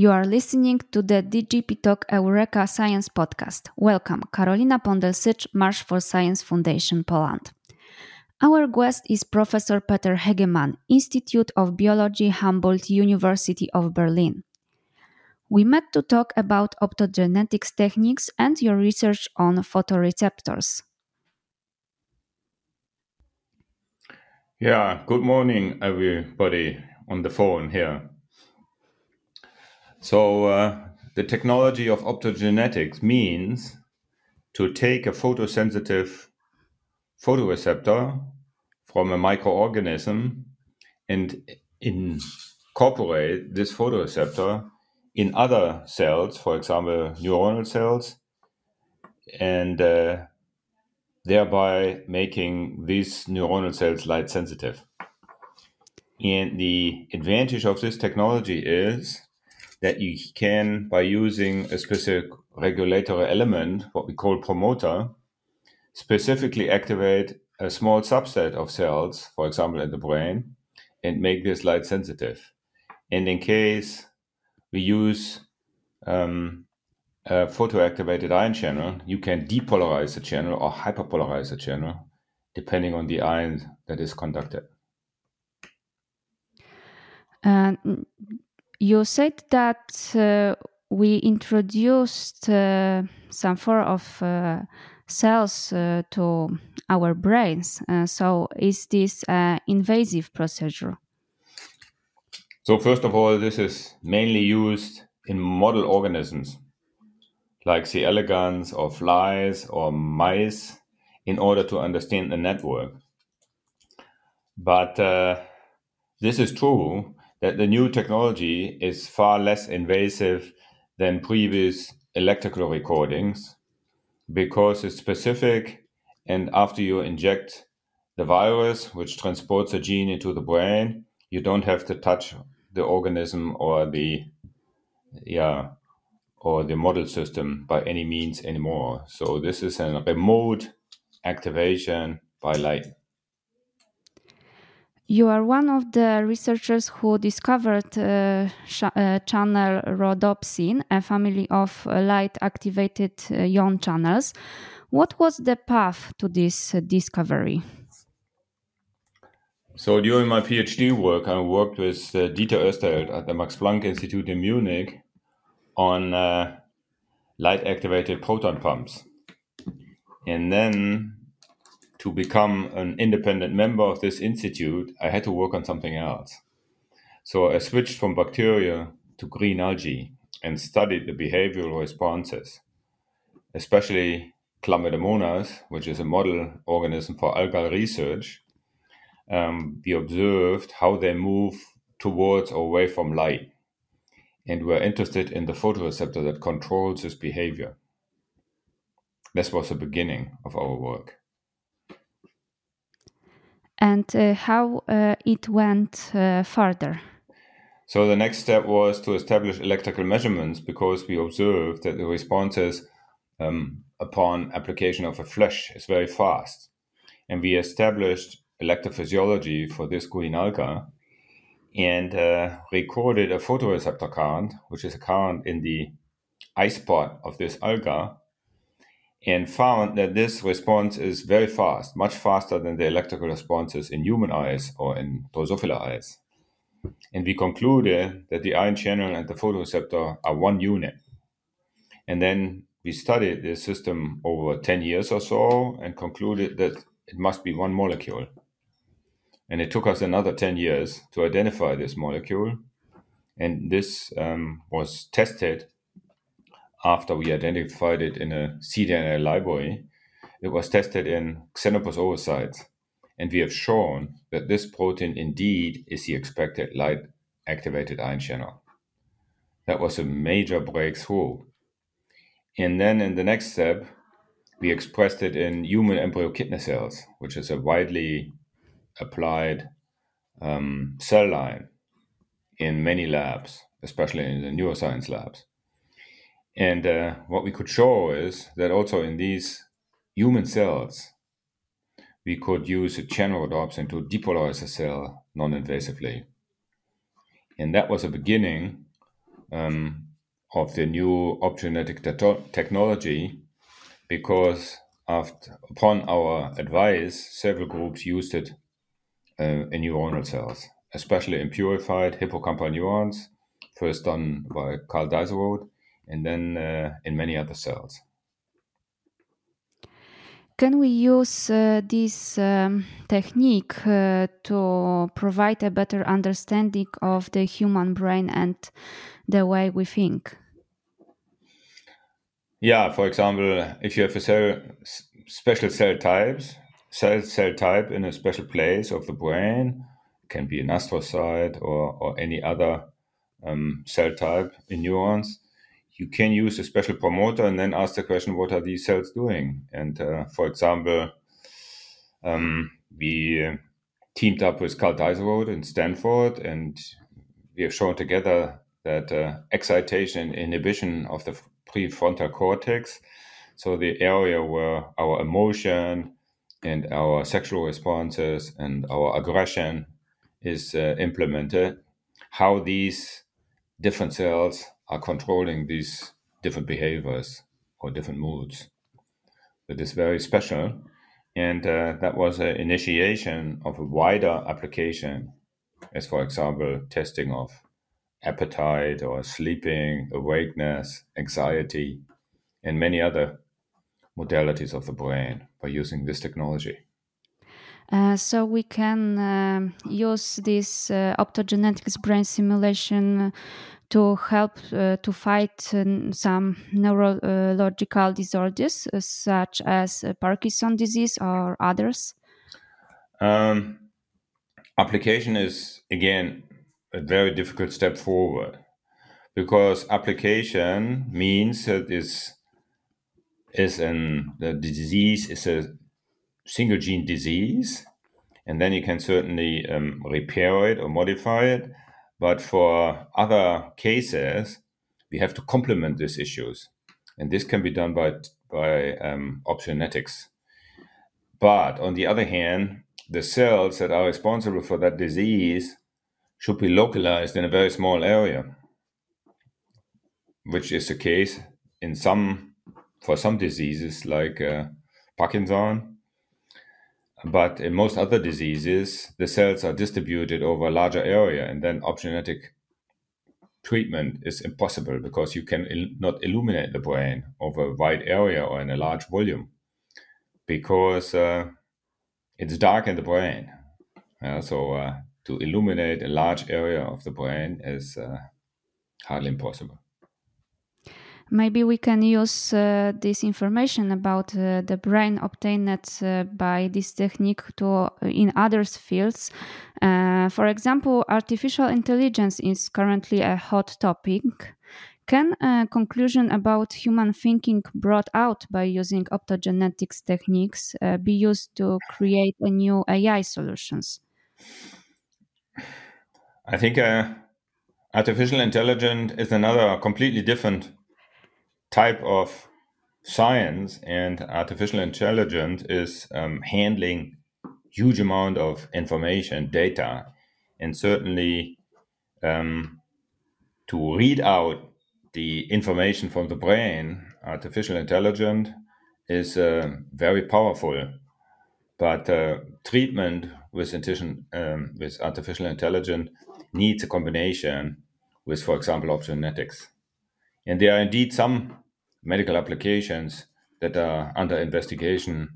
You are listening to the DGP Talk Eureka Science podcast. Welcome, Karolina Pondel-Sycz, March for Science Foundation Poland. Our guest is Professor Peter Hegemann, Institute of Biology, Humboldt University of Berlin. We met to talk about optogenetics techniques and your research on photoreceptors. Yeah, good morning, everybody on the phone here. So, uh, the technology of optogenetics means to take a photosensitive photoreceptor from a microorganism and incorporate this photoreceptor in other cells, for example, neuronal cells, and uh, thereby making these neuronal cells light sensitive. And the advantage of this technology is that you can, by using a specific regulatory element, what we call promoter, specifically activate a small subset of cells, for example, in the brain, and make this light sensitive. And in case we use um, a photoactivated ion channel, you can depolarize the channel or hyperpolarize the channel, depending on the ion that is conducted. Uh, you said that uh, we introduced uh, some form of uh, cells uh, to our brains. Uh, so, is this an invasive procedure? So, first of all, this is mainly used in model organisms like C. elegans or flies or mice in order to understand the network. But uh, this is true that the new technology is far less invasive than previous electrical recordings because it's specific and after you inject the virus which transports a gene into the brain you don't have to touch the organism or the yeah or the model system by any means anymore. So this is a remote activation by light you are one of the researchers who discovered uh, uh, channel rhodopsin, a family of uh, light activated uh, ion channels. What was the path to this uh, discovery? So, during my PhD work, I worked with uh, Dieter Oesterhelt at the Max Planck Institute in Munich on light activated proton pumps. And then to become an independent member of this institute, I had to work on something else. So I switched from bacteria to green algae and studied the behavioral responses, especially Chlamydomonas, which is a model organism for algal research. Um, we observed how they move towards or away from light. And we're interested in the photoreceptor that controls this behavior. This was the beginning of our work and uh, how uh, it went uh, further. So the next step was to establish electrical measurements because we observed that the responses um, upon application of a flash is very fast. And we established electrophysiology for this green alga and uh, recorded a photoreceptor current, which is a current in the eye spot of this alga, and found that this response is very fast, much faster than the electrical responses in human eyes or in Drosophila eyes. And we concluded that the ion channel and the photoreceptor are one unit. And then we studied this system over 10 years or so and concluded that it must be one molecule. And it took us another 10 years to identify this molecule. And this um, was tested after we identified it in a cDNA library, it was tested in Xenopus oocytes, and we have shown that this protein indeed is the expected light activated ion channel. That was a major breakthrough. And then in the next step, we expressed it in human embryo kidney cells, which is a widely applied um, cell line in many labs, especially in the neuroscience labs. And uh, what we could show is that also in these human cells, we could use a channel rhodopsin to depolarize a cell non invasively. And that was a beginning um, of the new optogenetic te- technology because after, upon our advice, several groups used it uh, in neuronal cells, especially in purified hippocampal neurons, first done by Karl Deisseroth, and then uh, in many other cells. Can we use uh, this um, technique uh, to provide a better understanding of the human brain and the way we think? Yeah, for example, if you have a cell, special cell types, cell cell type in a special place of the brain, can be an astrocyte or, or any other um, cell type in neurons, you can use a special promoter and then ask the question, what are these cells doing? And uh, for example, um, we teamed up with Karl Deisseroth in Stanford, and we have shown together that uh, excitation and inhibition of the prefrontal cortex, so the area where our emotion and our sexual responses and our aggression is uh, implemented, how these different cells are controlling these different behaviors or different moods. That is very special. And uh, that was an initiation of a wider application, as for example, testing of appetite or sleeping, awakeness, anxiety, and many other modalities of the brain by using this technology. Uh, so we can uh, use this uh, optogenetics brain simulation to help uh, to fight uh, some neurological disorders uh, such as Parkinson disease or others? Um, application is again a very difficult step forward because application means that is is an the disease is a single gene disease and then you can certainly um, repair it or modify it but for other cases, we have to complement these issues. And this can be done by, by um, optogenetics. But on the other hand, the cells that are responsible for that disease should be localized in a very small area, which is the case in some for some diseases like uh, Parkinson but in most other diseases, the cells are distributed over a larger area, and then optogenetic treatment is impossible because you can il- not illuminate the brain over a wide area or in a large volume because uh, it's dark in the brain. Uh, so uh, to illuminate a large area of the brain is uh, hardly impossible maybe we can use uh, this information about uh, the brain obtained uh, by this technique to uh, in other fields. Uh, for example artificial intelligence is currently a hot topic. Can a conclusion about human thinking brought out by using optogenetics techniques uh, be used to create a new ai solutions? I think artificial intelligence is another completely different type of science and artificial intelligence is um, handling huge amount of information data and certainly um, to read out the information from the brain artificial intelligence is uh, very powerful. But uh, treatment with, um, with artificial intelligence needs a combination with for example optogenetics and there are indeed some medical applications that are under investigation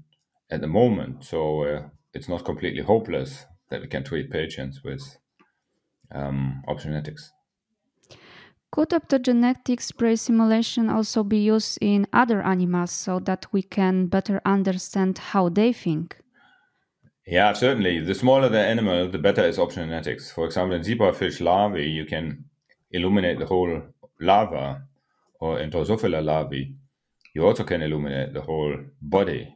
at the moment. So uh, it's not completely hopeless that we can treat patients with um, optogenetics. Could optogenetics brain simulation also be used in other animals so that we can better understand how they think? Yeah, certainly. The smaller the animal, the better is optogenetics. For example, in zebrafish larvae, you can illuminate the whole larva or Drosophila larvae, you also can illuminate the whole body.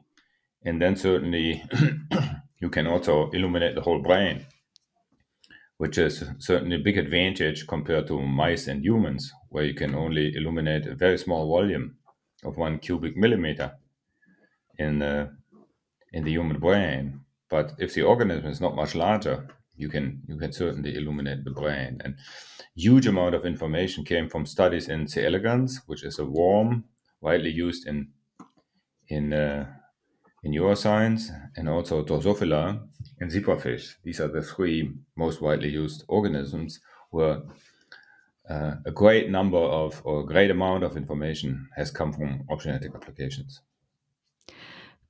And then certainly you can also illuminate the whole brain, which is certainly a big advantage compared to mice and humans, where you can only illuminate a very small volume of one cubic millimeter in the, in the human brain. But if the organism is not much larger, you can you can certainly illuminate the brain. And huge amount of information came from studies in C. elegans, which is a worm widely used in in uh, in neuroscience, and also Drosophila and zebrafish. These are the three most widely used organisms where uh, a great number of or a great amount of information has come from optogenetic applications.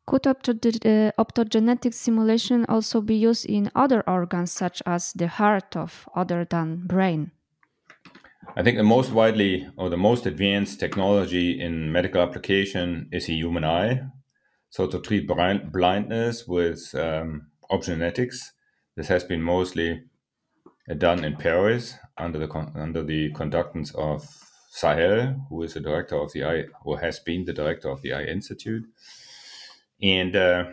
Could optogenetic optogenetic simulation also be used in other organs such as the heart of other than brain? I think the most widely or the most advanced technology in medical application is a human eye. So to treat blind, blindness with um, optogenetics, this has been mostly done in Paris under the under the conductance of Sahel, who is the director of the Eye, who has been the director of the Eye Institute. And uh,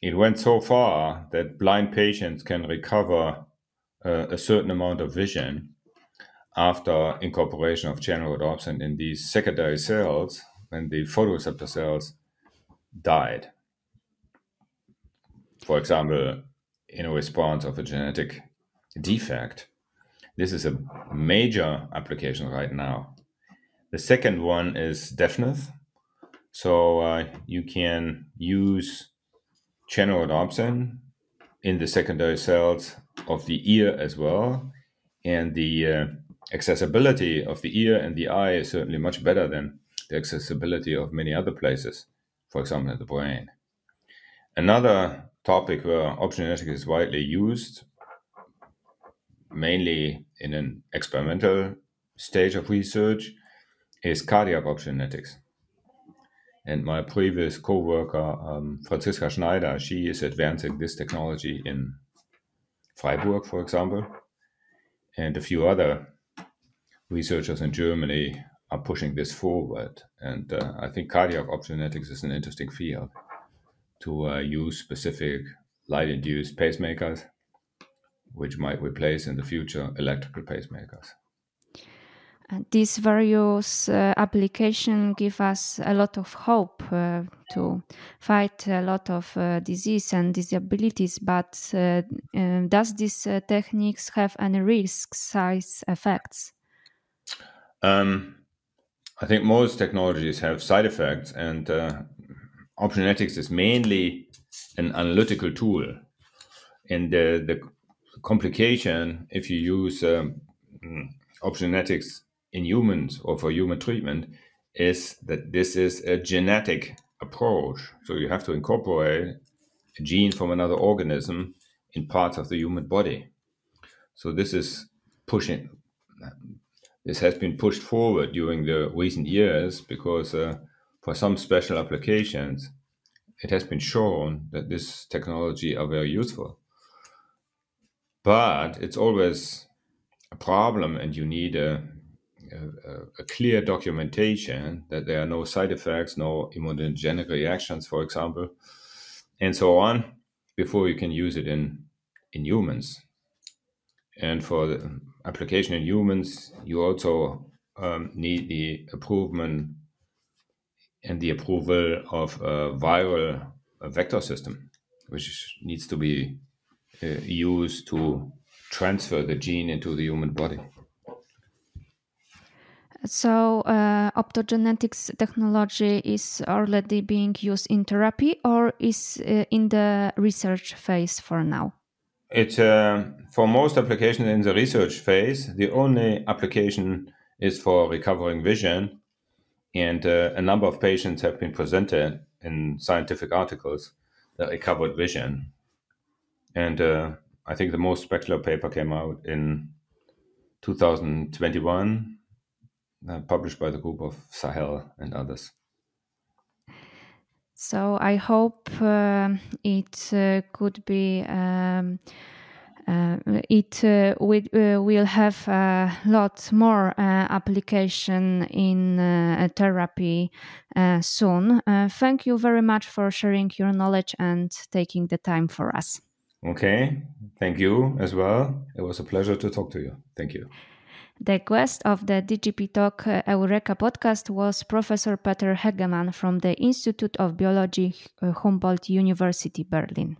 it went so far that blind patients can recover uh, a certain amount of vision after incorporation of channel rhodopsin in these secondary cells when the photoreceptor cells died. For example, in a response of a genetic defect. This is a major application right now. The second one is deafness. So uh, you can use channel rhodopsin in the secondary cells of the ear as well. And the uh, accessibility of the ear and the eye is certainly much better than the accessibility of many other places, for example, in the brain. Another topic where optogenetics is widely used, mainly in an experimental stage of research, is cardiac optogenetics. And my previous co-worker, um, Franziska Schneider, she is advancing this technology in Freiburg, for example, and a few other researchers in Germany are pushing this forward. And uh, I think cardiac optogenetics is an interesting field to uh, use specific light-induced pacemakers, which might replace in the future electrical pacemakers these various uh, applications give us a lot of hope uh, to fight a lot of uh, disease and disabilities. But uh, um, does these uh, techniques have any risk size effects? Um, I think most technologies have side effects, and uh, optogenetics is mainly an analytical tool. And the, the complication, if you use um, optogenetics in humans or for human treatment is that this is a genetic approach. So you have to incorporate a gene from another organism in parts of the human body. So this is pushing. This has been pushed forward during the recent years because uh, for some special applications, it has been shown that this technology are very useful. But it's always a problem, and you need a a, clear documentation that there are no side effects, no immunogenic reactions, for example, and so on, before you can use it in in humans. And for the application in humans, you also um, need the approval and the approval of a viral vector system, which needs to be uh, used to transfer the gene into the human body. So, uh, optogenetics technology is already being used in therapy or is uh, in the research phase for now? It's uh, for most applications in the research phase. The only application is for recovering vision, and uh, a number of patients have been presented in scientific articles that recovered vision. And uh, I think the most spectacular paper came out in 2021 uh, published by the group of Sahel and others. So I hope uh, it uh, could be. Um, uh, it uh, we, will have a lot more application in therapy soon. thank you very much for sharing your knowledge and taking the time for us. Okay, thank you as well. It was a pleasure to talk to you. Thank you. The guest of the DGP Talk uh, Eureka podcast was Professor Peter Hegemann from the Institute of Biology, uh, Humboldt University, Berlin.